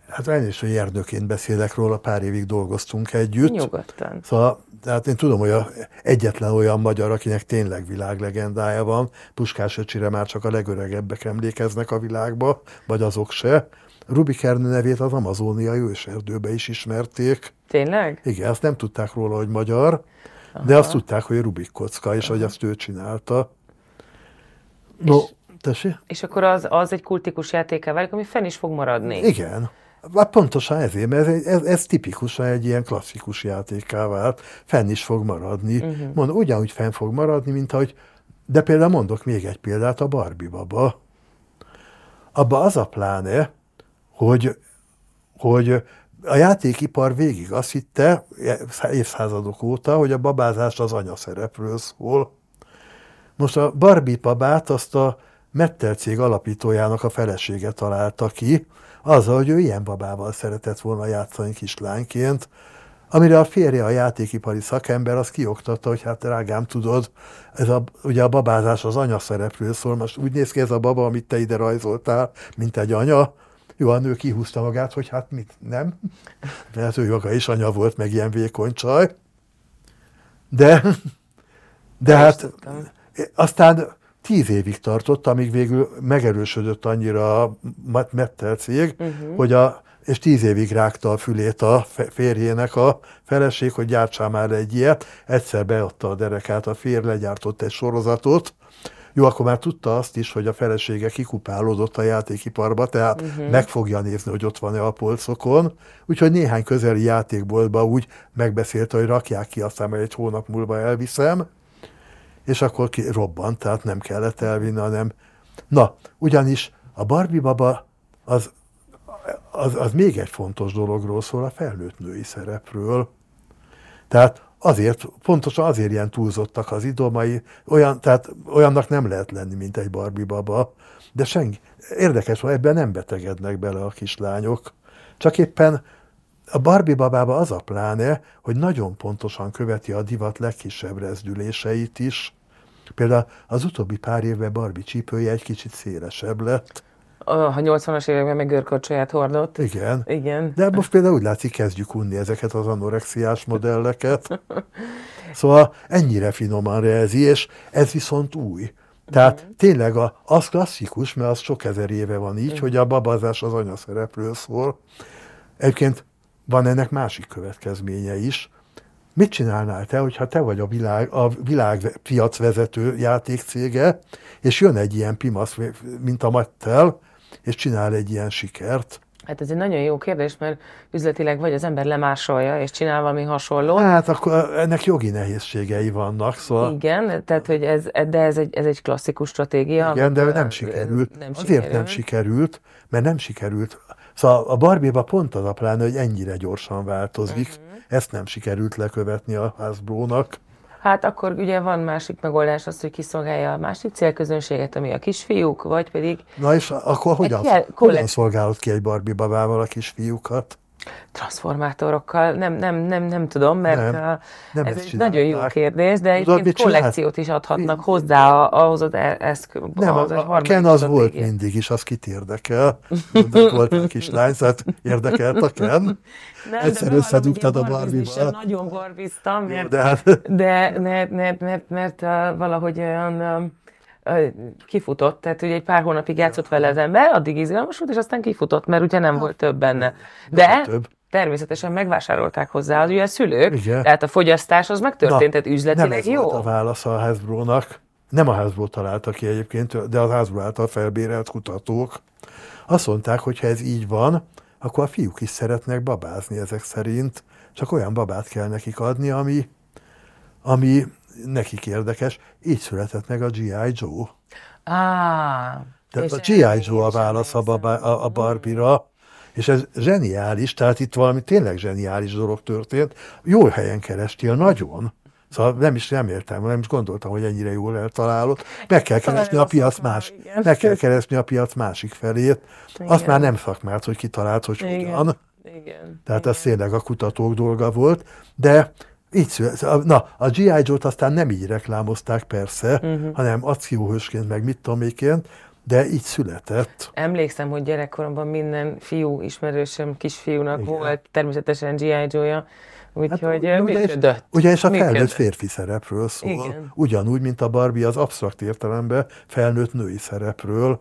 hát elnézést, hogy erdőként beszélek róla, pár évig dolgoztunk együtt. Nyugodtan. Szóval, tehát én tudom, hogy a, egyetlen olyan magyar, akinek tényleg világlegendája van, Puskás öcsire már csak a legöregebbek emlékeznek a világba, vagy azok se. Rubik Ernő nevét az amazóniai őserdőbe is ismerték. Tényleg? Igen, azt nem tudták róla, hogy magyar, Aha. de azt tudták, hogy Rubik kocka, és Aha. hogy azt ő csinálta. No, tessék? És akkor az, az egy kultikus játéká válik, ami fenn is fog maradni. Igen. Hát pontosan ezért, mert ez, ez, ez tipikusan egy ilyen klasszikus játéká vált, fenn is fog maradni. Uh-huh. Mond, ugyanúgy fenn fog maradni, mint ahogy, de például mondok még egy példát, a Barbie baba. Abba az a pláne, hogy, hogy a játékipar végig azt hitte, évszázadok óta, hogy a babázás az anyaszerepről szól. Most a Barbie babát azt a Mettel cég alapítójának a felesége találta ki, azzal, hogy ő ilyen babával szeretett volna játszani kislányként, amire a férje, a játékipari szakember, az kioktatta, hogy hát drágám, tudod, ez a, ugye a babázás az anya szereplő szól, most úgy néz ki ez a baba, amit te ide rajzoltál, mint egy anya, jó, a nő kihúzta magát, hogy hát mit, nem? Mert ő maga is anya volt, meg ilyen vékony csaj. De, de hát, aztán tíz évig tartott, amíg végül megerősödött annyira a Mettel cég, uh-huh. hogy a és tíz évig rágta a fülét a férjének a feleség, hogy gyártsál már egy ilyet. Egyszer beadta a derekát a férj, legyártott egy sorozatot, jó, akkor már tudta azt is, hogy a felesége kikupálódott a játékiparba, tehát uh-huh. meg fogja nézni, hogy ott van-e a polcokon. Úgyhogy néhány közeli játékboltba úgy megbeszélte, hogy rakják ki, aztán majd egy hónap múlva elviszem, és akkor ki robbant, tehát nem kellett elvinni, hanem... Na, ugyanis a Barbie baba az, az, az még egy fontos dologról szól, a felnőtt női szerepről. Tehát azért, pontosan azért ilyen túlzottak az idomai, olyan, tehát olyannak nem lehet lenni, mint egy Barbie baba, de senki, érdekes, hogy ebben nem betegednek bele a kislányok. Csak éppen a Barbie babába az a pláne, hogy nagyon pontosan követi a divat legkisebb rezdüléseit is. Például az utóbbi pár évben Barbie csípője egy kicsit szélesebb lett. A 80-as években meg görkocsaját hordott. Igen. Igen. De most például úgy látszik, kezdjük unni ezeket az anorexiás modelleket. Szóval ennyire finoman rezi, és ez viszont új. Tehát uh-huh. tényleg a, az klasszikus, mert az sok ezer éve van így, uh-huh. hogy a babázás az anyaszereplő szól. Egyébként van ennek másik következménye is. Mit csinálnál te, hogyha te vagy a világ, a világ piacvezető játékcége, és jön egy ilyen pimasz, mint a Mattel, és csinál egy ilyen sikert? Hát ez egy nagyon jó kérdés, mert üzletileg vagy az ember lemásolja, és csinál valami hasonló. Hát akkor ennek jogi nehézségei vannak, szóval... Igen, tehát hogy ez, de ez egy, ez egy klasszikus stratégia. Igen, de nem sikerült. Nem Azért sikerült. nem sikerült, mert nem sikerült. Szóval a barbie pont az a pláne, hogy ennyire gyorsan változik. Uh-huh. Ezt nem sikerült lekövetni a Hasbro-nak. Hát akkor ugye van másik megoldás az, hogy kiszolgálja a másik célközönséget, ami a kisfiúk, vagy pedig... Na és akkor hogyan, kollekt... hogyan szolgálod ki egy Barbie babával a kisfiúkat? Transformátorokkal, nem, nem, nem, nem tudom, mert nem, nem ez egy nagyon jó kérdés, de egy kollekciót is adhatnak hozzá ahhoz az e- eszköz. Nem, a, a, a Ken az volt mindig is, az kit érdekel. volt egy kislány, szóval érdekelt a Ken. Nem, Egyszer összedugtad a Barbie-val. Nagyon barbiztam, mert, de, hát... de mert, mert, mert, mert, mert valahogy olyan kifutott, tehát ugye egy pár hónapig játszott vele az ember, addig izgalmas volt, és aztán kifutott, mert ugye nem volt több benne. De több. természetesen megvásárolták hozzá az ugye a szülők, Igen. tehát a fogyasztás az megtörtént, tehát üzletileg nem ez jó. Volt a válasz a Hasbro-nak. Nem a Hasbro találta ki egyébként, de az Hasbro által felbérelt kutatók. Azt mondták, hogy ha ez így van, akkor a fiúk is szeretnek babázni ezek szerint, csak olyan babát kell nekik adni, ami, ami nekik érdekes, így született meg a G.I. Joe. Ah, Tehát a G.I. Joe a válasz a, a, a Barbie-ra, és ez zseniális, tehát itt valami tényleg zseniális dolog történt. Jó helyen kerestél, nagyon. Szóval nem is nem értem, nem is gondoltam, hogy ennyire jól eltalálod. Meg kell keresni a piac más, meg kell keresni a piac másik felét. Azt már nem szakmált, hogy kitalált, hogy hogyan. Igen. Tehát ez tényleg a kutatók dolga volt, de így szület, na, a G.I. Joe-t aztán nem így reklámozták persze, uh-huh. hanem akcióhősként, meg mit tudom de így született. Emlékszem, hogy gyerekkoromban minden fiú ismerősöm kisfiúnak Igen. volt természetesen G.I. Joe-ja, úgyhogy hát, működött. És, ugye és a felnőtt működött. férfi szerepről szól, Igen. ugyanúgy, mint a Barbie az absztrakt értelemben felnőtt női szerepről.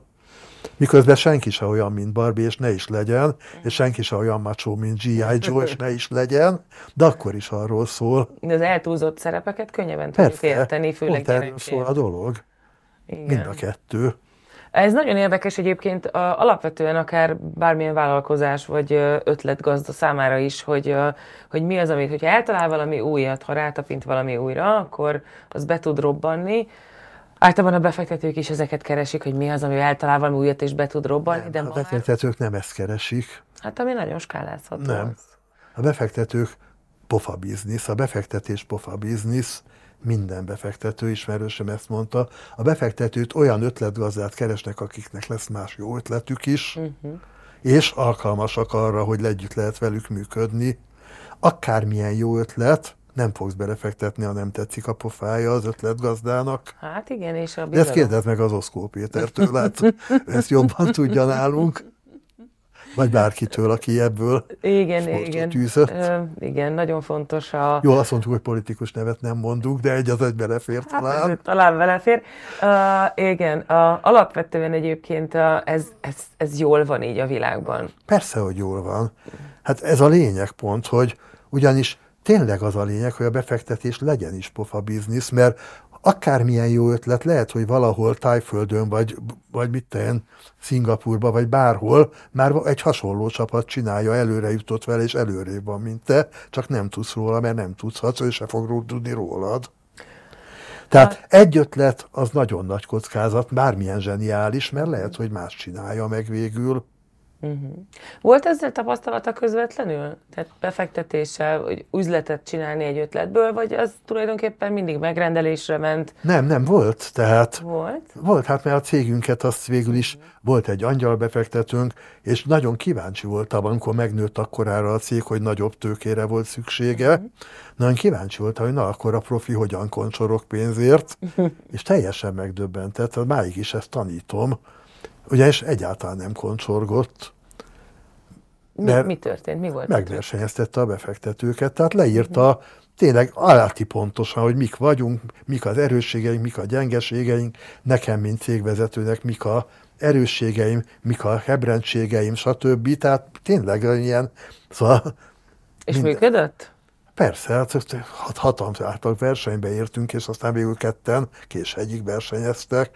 Miközben senki se olyan, mint Barbie, és ne is legyen, és senki se olyan macsó, mint G.I. Joe, és ne is legyen, de akkor is arról szól. De az eltúlzott szerepeket könnyebben tudjuk érteni, főleg pont erről szól a dolog. Igen. Mind a kettő. Ez nagyon érdekes egyébként alapvetően akár bármilyen vállalkozás vagy ötletgazda számára is, hogy, hogy mi az, amit, hogyha eltalál valami újat, ha rátapint valami újra, akkor az be tud robbanni, Általában a befektetők is ezeket keresik, hogy mi az, ami általában valami újat és be tud robbanni. Nem, de a befektetők nem ezt keresik. Hát ami nagyon skálázható. Nem. Az. A befektetők pofa biznisz, a befektetés pofa biznisz, minden befektető ismerősöm ezt mondta. A befektetőt olyan ötletgazdát keresnek, akiknek lesz más jó ötletük is, uh-huh. és alkalmasak arra, hogy együtt lehet velük működni. Akármilyen jó ötlet, nem fogsz belefektetni, ha nem tetszik a pofája az ötletgazdának. Hát igen, és a bizalom. De ezt kérdezd meg az Oszkó Pétertől, lát, ezt jobban tudja nálunk. Vagy bárkitől, aki ebből igen, igen. tűzött. Ö, igen, nagyon fontos a... Jó, azt mondtuk, hogy politikus nevet nem mondunk, de egy az egy belefér talán. Hát, talán belefér. Uh, igen, uh, alapvetően egyébként uh, ez, ez, ez jól van így a világban. Persze, hogy jól van. Hát ez a lényeg pont, hogy ugyanis tényleg az a lényeg, hogy a befektetés legyen is pofa biznisz, mert akármilyen jó ötlet, lehet, hogy valahol Tájföldön, vagy, vagy mit tenni, Szingapurba, vagy bárhol, már egy hasonló csapat csinálja, előre jutott vele, és előrébb van, mint te, csak nem tudsz róla, mert nem tudsz, ő se fog tudni rólad. Tehát hát. egy ötlet az nagyon nagy kockázat, bármilyen zseniális, mert lehet, hogy más csinálja meg végül. Uh-huh. Volt ezzel tapasztalata közvetlenül? Tehát befektetéssel, hogy üzletet csinálni egy ötletből, vagy az tulajdonképpen mindig megrendelésre ment? Nem, nem volt. Tehát volt? Volt, hát mert a cégünket azt végül is uh-huh. volt egy angyal befektetőnk, és nagyon kíváncsi voltam, amikor megnőtt akkorára a cég, hogy nagyobb tőkére volt szüksége. Uh-huh. Nagyon kíváncsi voltam, hogy na akkor a profi hogyan koncsorok pénzért, és teljesen megdöbbentett, máig is ezt tanítom, ugyanis egyáltalán nem koncsorgott. Mi, mi történt? Mi volt? Megversenyeztette a befektetőket, tehát leírta tényleg aláti pontosan, hogy mik vagyunk, mik az erősségeink, mik a gyengeségeink, nekem, mint cégvezetőnek, mik a erősségeim, mik a hebrendségeim, stb. Tehát tényleg ilyen, szóval... És minden. működött? Persze, hát hatalmas által versenybe értünk, és aztán végül ketten egyik versenyeztek.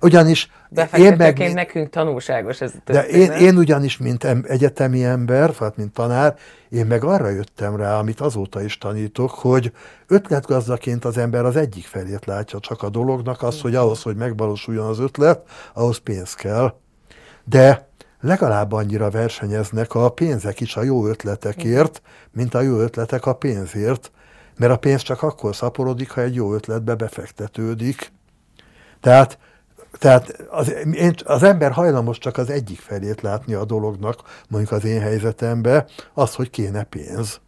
Ugyanis én meg... nekünk tanulságos ez De én, én ugyanis, mint egyetemi ember, tehát mint tanár, én meg arra jöttem rá, amit azóta is tanítok, hogy ötletgazdaként az ember az egyik felét látja csak a dolognak, az, hogy ahhoz, hogy megvalósuljon az ötlet, ahhoz pénz kell. De legalább annyira versenyeznek a pénzek is a jó ötletekért, mint a jó ötletek a pénzért, mert a pénz csak akkor szaporodik, ha egy jó ötletbe befektetődik. Tehát, tehát az, én, az ember hajlamos csak az egyik felét látni a dolognak, mondjuk az én helyzetemben, az, hogy kéne pénz.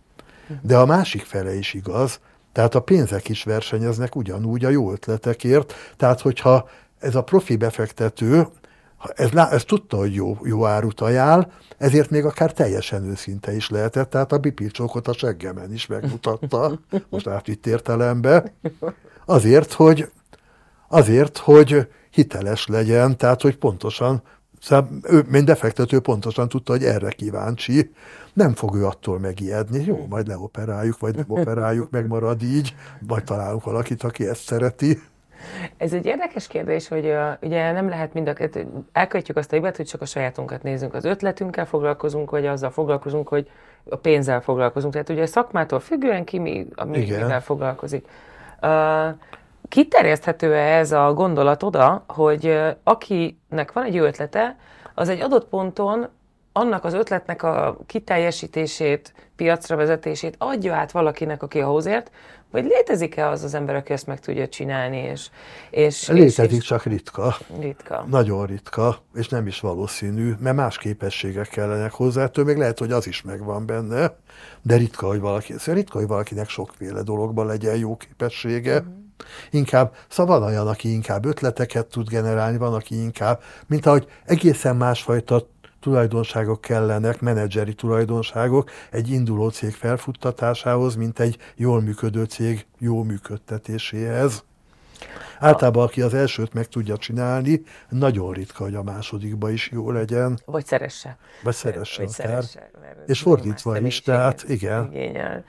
De a másik fele is igaz, tehát a pénzek is versenyeznek ugyanúgy a jó ötletekért, tehát hogyha ez a profi befektető ez, ez tudta, hogy jó, jó árut ajánl, ezért még akár teljesen őszinte is lehetett, tehát a bipilcsókot a seggemen is megmutatta, most átvitt értelembe, azért, hogy, azért, hogy hiteles legyen, tehát, hogy pontosan, szóval ő, mint befektető pontosan tudta, hogy erre kíváncsi, nem fog ő attól megijedni, jó, majd leoperáljuk, vagy nem operáljuk, megmarad így, majd találunk valakit, aki ezt szereti. Ez egy érdekes kérdés, hogy uh, ugye nem lehet mind a kettő, elkövetjük azt a hibát, hogy csak a sajátunkat nézünk, az ötletünkkel foglalkozunk, vagy azzal foglalkozunk, hogy a pénzzel foglalkozunk. Tehát ugye a szakmától függően ki mi, a mi, mivel foglalkozik. Uh, kiterjeszthető-e ez a gondolat oda, hogy uh, akinek van egy ötlete, az egy adott ponton annak az ötletnek a kiteljesítését, piacra vezetését adja át valakinek, aki ahhoz ért, vagy létezik-e az az ember, aki ezt meg tudja csinálni? És, és, Létezik, és, csak ritka. Ritka. Nagyon ritka, és nem is valószínű, mert más képességek kellenek hozzá, ettől még lehet, hogy az is megvan benne, de ritka, hogy valaki, szóval ritka, hogy valakinek sokféle dologban legyen jó képessége. Uh-huh. Inkább, szóval van olyan, aki inkább ötleteket tud generálni, van, aki inkább, mint ahogy egészen másfajta tulajdonságok kellenek, menedzseri tulajdonságok egy induló cég felfuttatásához, mint egy jól működő cég jó működtetéséhez. Általában, aki az elsőt meg tudja csinálni, nagyon ritka, hogy a másodikba is jó legyen. Vagy szeresse. Vagy szeresse. Vagy szeresse és fordítva is, tehát igen. Igényel.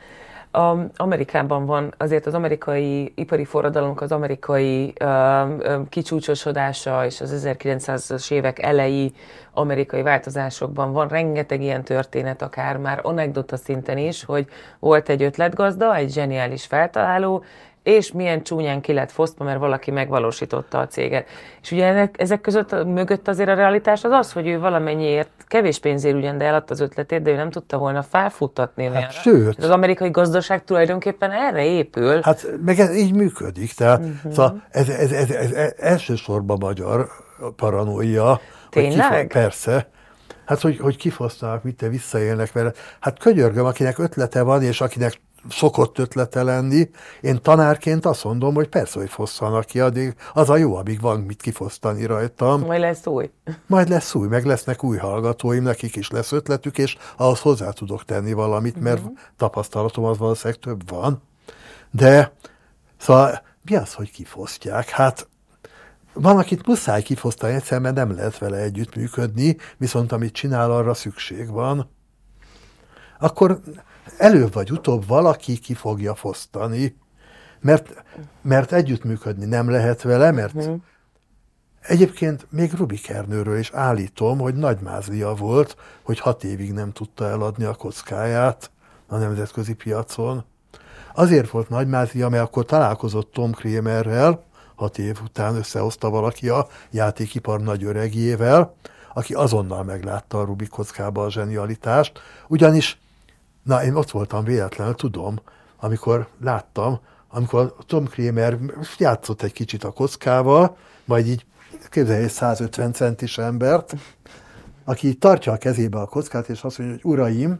A, Amerikában van azért az amerikai ipari forradalomnak az amerikai uh, kicsúcsosodása és az 1900-as évek elejé amerikai változásokban van. Rengeteg ilyen történet, akár már anekdota szinten is, hogy volt egy ötletgazda, egy zseniális feltaláló, és milyen csúnyán ki lett fosztva, mert valaki megvalósította a céget. És ugye ezek között mögött azért a realitás az az, hogy ő valamennyiért, kevés pénzért ugyan, de eladta az ötletét, de ő nem tudta volna felfuttatni. Hát sőt. Az amerikai gazdaság tulajdonképpen erre épül. Hát meg ez így működik. Tehát uh-huh. szóval ez, ez, ez, ez, ez elsősorban magyar paranoia. Tényleg? Kifo- persze. Hát, hogy, hogy kifosztanak, mit te visszaélnek vele. Hát könyörgöm, akinek ötlete van, és akinek szokott ötlete lenni. Én tanárként azt mondom, hogy persze, hogy fosszanak ki, addig az a jó, amíg van mit kifosztani rajtam. Majd lesz új. Majd lesz új, meg lesznek új hallgatóim, nekik is lesz ötletük, és ahhoz hozzá tudok tenni valamit, mert uh-huh. tapasztalatom az valószínűleg több van. De, szóval mi az, hogy kifosztják? Hát van, akit muszáj kifosztani egyszer, mert nem lehet vele együttműködni, viszont amit csinál, arra szükség van. Akkor előbb vagy utóbb valaki ki fogja fosztani, mert, mert együttműködni nem lehet vele, mert uh-huh. egyébként még Rubikernőről is állítom, hogy nagy mázlia volt, hogy hat évig nem tudta eladni a kockáját a nemzetközi piacon. Azért volt nagy mázlia, mert akkor találkozott Tom Kramerrel, hat év után összehozta valaki a játékipar nagy öregjével, aki azonnal meglátta a Rubik kockába a zsenialitást, ugyanis, na én ott voltam véletlenül, tudom, amikor láttam, amikor Tom Kramer játszott egy kicsit a kockával, majd így képzelj egy 150 centis embert, aki tartja a kezébe a kockát, és azt mondja, hogy uraim,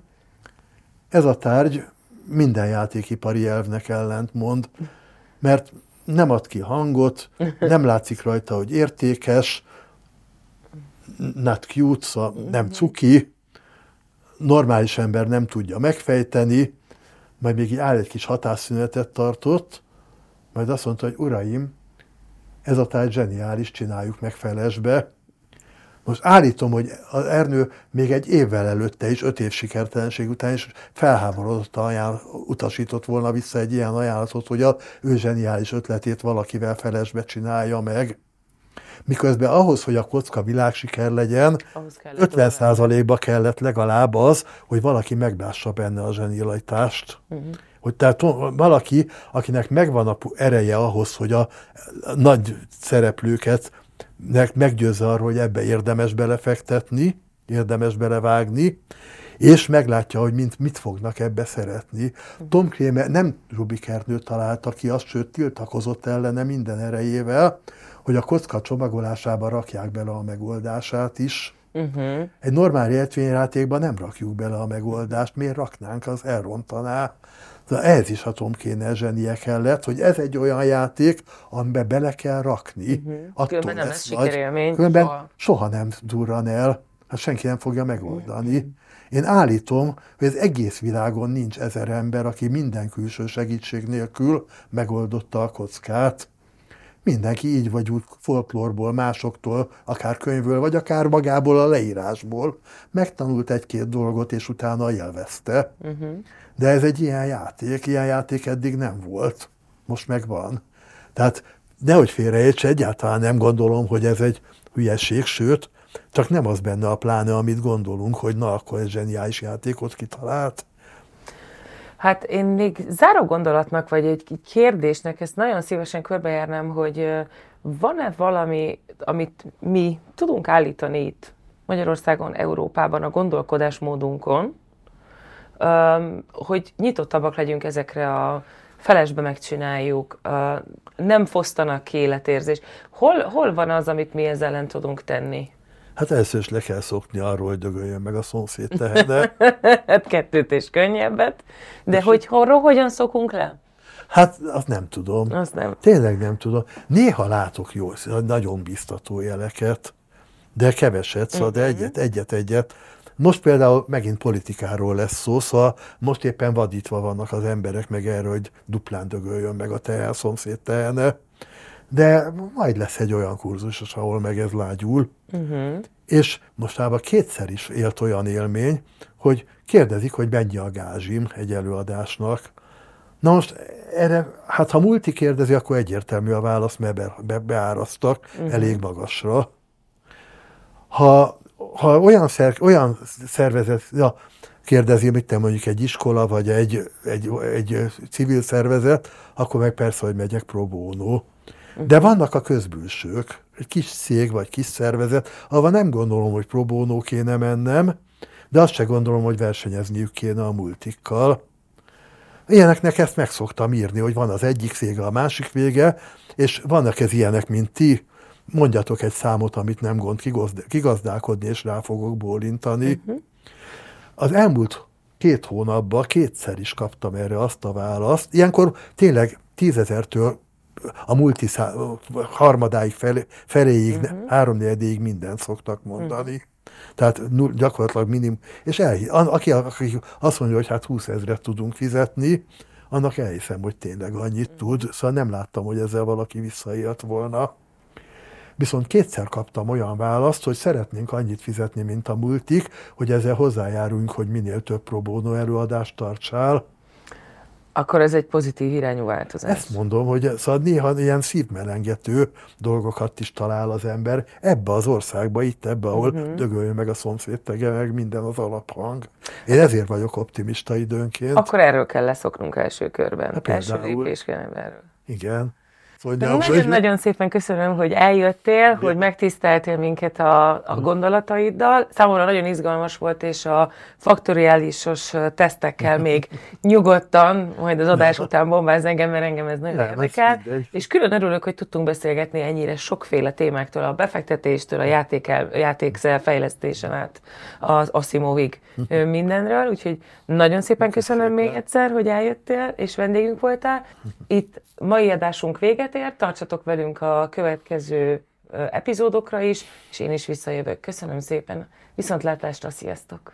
ez a tárgy minden játékipari elvnek ellent mond, mert nem ad ki hangot, nem látszik rajta, hogy értékes, not cute, szóval nem cuki, normális ember nem tudja megfejteni, majd még így áll egy kis hatásszünetet tartott, majd azt mondta, hogy uraim, ez a táj zseniális, csináljuk meg felesbe, most állítom, hogy az Ernő még egy évvel előtte is, öt év sikertelenség után is felháborodott ajánl, utasított volna vissza egy ilyen ajánlatot, hogy a ő zseniális ötletét valakivel felesbe csinálja meg. Miközben ahhoz, hogy a kocka világsiker legyen, 50%-ba kellett legalább az, hogy valaki megbássa benne a zsenialitást. Uh-huh. Hogy tehát valaki, akinek megvan a ereje ahhoz, hogy a nagy szereplőket meggyőzze arról, hogy ebbe érdemes belefektetni, érdemes belevágni, és meglátja, hogy mint, mit fognak ebbe szeretni. Tom Kramer nem Rubikernő találta ki azt, sőt tiltakozott ellene minden erejével, hogy a kocka csomagolásába rakják bele a megoldását is. Uh-huh. Egy normál rejtvényjátékban nem rakjuk bele a megoldást, miért raknánk, az elrontaná de ez is a Tom Kéne zsenie kellett, hogy ez egy olyan játék, amiben bele kell rakni. Uh-huh. Attól Különben nem lesz sikerélmény. Különben soha. soha nem durran el, hát senki nem fogja megoldani. Uh-huh. Én állítom, hogy az egész világon nincs ezer ember, aki minden külső segítség nélkül megoldotta a kockát. Mindenki így vagy úgy folklórból, másoktól, akár könyvből, vagy akár magából a leírásból megtanult egy-két dolgot, és utána élvezte. Uh-huh. De ez egy ilyen játék, ilyen játék eddig nem volt, most meg van. Tehát nehogy félreérts, egyáltalán nem gondolom, hogy ez egy hülyeség, sőt, csak nem az benne a pláne, amit gondolunk, hogy na, akkor egy zseniális játékot kitalált. Hát én még záró gondolatnak, vagy egy kérdésnek, ezt nagyon szívesen körbejárnám, hogy van-e valami, amit mi tudunk állítani itt Magyarországon, Európában a gondolkodásmódunkon, hogy nyitottabbak legyünk ezekre a felesbe megcsináljuk, nem fosztanak ki életérzés. Hol, hol van az, amit mi ezzel ellen tudunk tenni? Hát először is le kell szokni arról, hogy dögöljön meg a szomszéd tehene. hát kettőt és könnyebbet. De és hogy arról hogyan szokunk le? Hát azt nem tudom. Azt nem. Tényleg nem tudom. Néha látok jó, nagyon biztató jeleket, de keveset, szóval, uh-huh. de mhm. egyet, egyet, egyet. Most például megint politikáról lesz szó, szóval most éppen vadítva vannak az emberek meg erről, hogy duplán dögöljön meg a teher szomszéd tehene. De majd lesz egy olyan kurzus, ahol meg ez lágyul. Uh-huh. És mostában kétszer is élt olyan élmény, hogy kérdezik, hogy mennyi a gázsim egy előadásnak. Na most erre, hát ha multi kérdezi, akkor egyértelmű a válasz, mert be, be, beárasztak uh-huh. elég magasra. Ha ha olyan, szer, olyan szervezet ja, kérdezi, mit te mondjuk egy iskola, vagy egy, egy, egy civil szervezet, akkor meg persze, hogy megyek pro bono. De vannak a közbülsők, egy kis cég vagy kis szervezet, ahol nem gondolom, hogy pro bono kéne mennem, de azt se gondolom, hogy versenyezniük kéne a multikkal. Ilyeneknek ezt meg szoktam írni, hogy van az egyik szége, a másik vége, és vannak ez ilyenek, mint ti, mondjatok egy számot, amit nem gond kigazdálkodni, és rá fogok bólintani. Uh-huh. Az elmúlt két hónapban kétszer is kaptam erre azt a választ. Ilyenkor tényleg tízezertől a multiszá, harmadáig felé, feléig, uh-huh. háromnegyedéig mindent szoktak mondani. Uh-huh. Tehát gyakorlatilag minimum. És el, aki, aki azt mondja, hogy hát 20 ezeret tudunk fizetni, annak elhiszem, hogy tényleg annyit tud. Szóval nem láttam, hogy ezzel valaki visszaélt volna. Viszont kétszer kaptam olyan választ, hogy szeretnénk annyit fizetni, mint a multik, hogy ezzel hozzájárulunk, hogy minél több próbónó előadást tartsál. Akkor ez egy pozitív irányú változás. Ezt mondom, hogy szóval néha ilyen szívmelengető dolgokat is talál az ember ebbe az országba, itt ebbe, ahol uh-huh. dögöljön meg a szomszéd tege, meg minden az alaphang. Én ezért vagyok optimista időnként. Akkor erről kell leszoknunk első körben. Hát első lépés kell erről. Igen. Nagyon-nagyon szépen köszönöm, hogy eljöttél, Igen. hogy megtiszteltél minket a, a gondolataiddal. Számomra nagyon izgalmas volt, és a faktoriálisos tesztekkel még nyugodtan, majd az adás után bombáz engem, mert engem ez nagyon érdekel. És külön örülök, hogy tudtunk beszélgetni ennyire sokféle témáktól, a befektetéstől, a játék, játék fejlesztésen át az Asimovig mindenről. Úgyhogy nagyon szépen köszönöm még egyszer, hogy eljöttél, és vendégünk voltál. Itt mai adásunk véget véget tartsatok velünk a következő epizódokra is, és én is visszajövök. Köszönöm szépen, viszontlátásra, sziasztok!